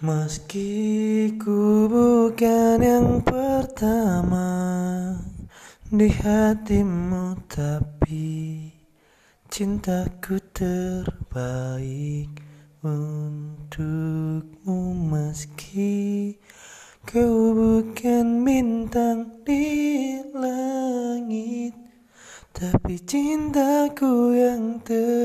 Meski ku bukan yang pertama di hatimu Tapi cintaku terbaik untukmu. Meski kau bukan bintang di langit Tapi cintaku yang terbaik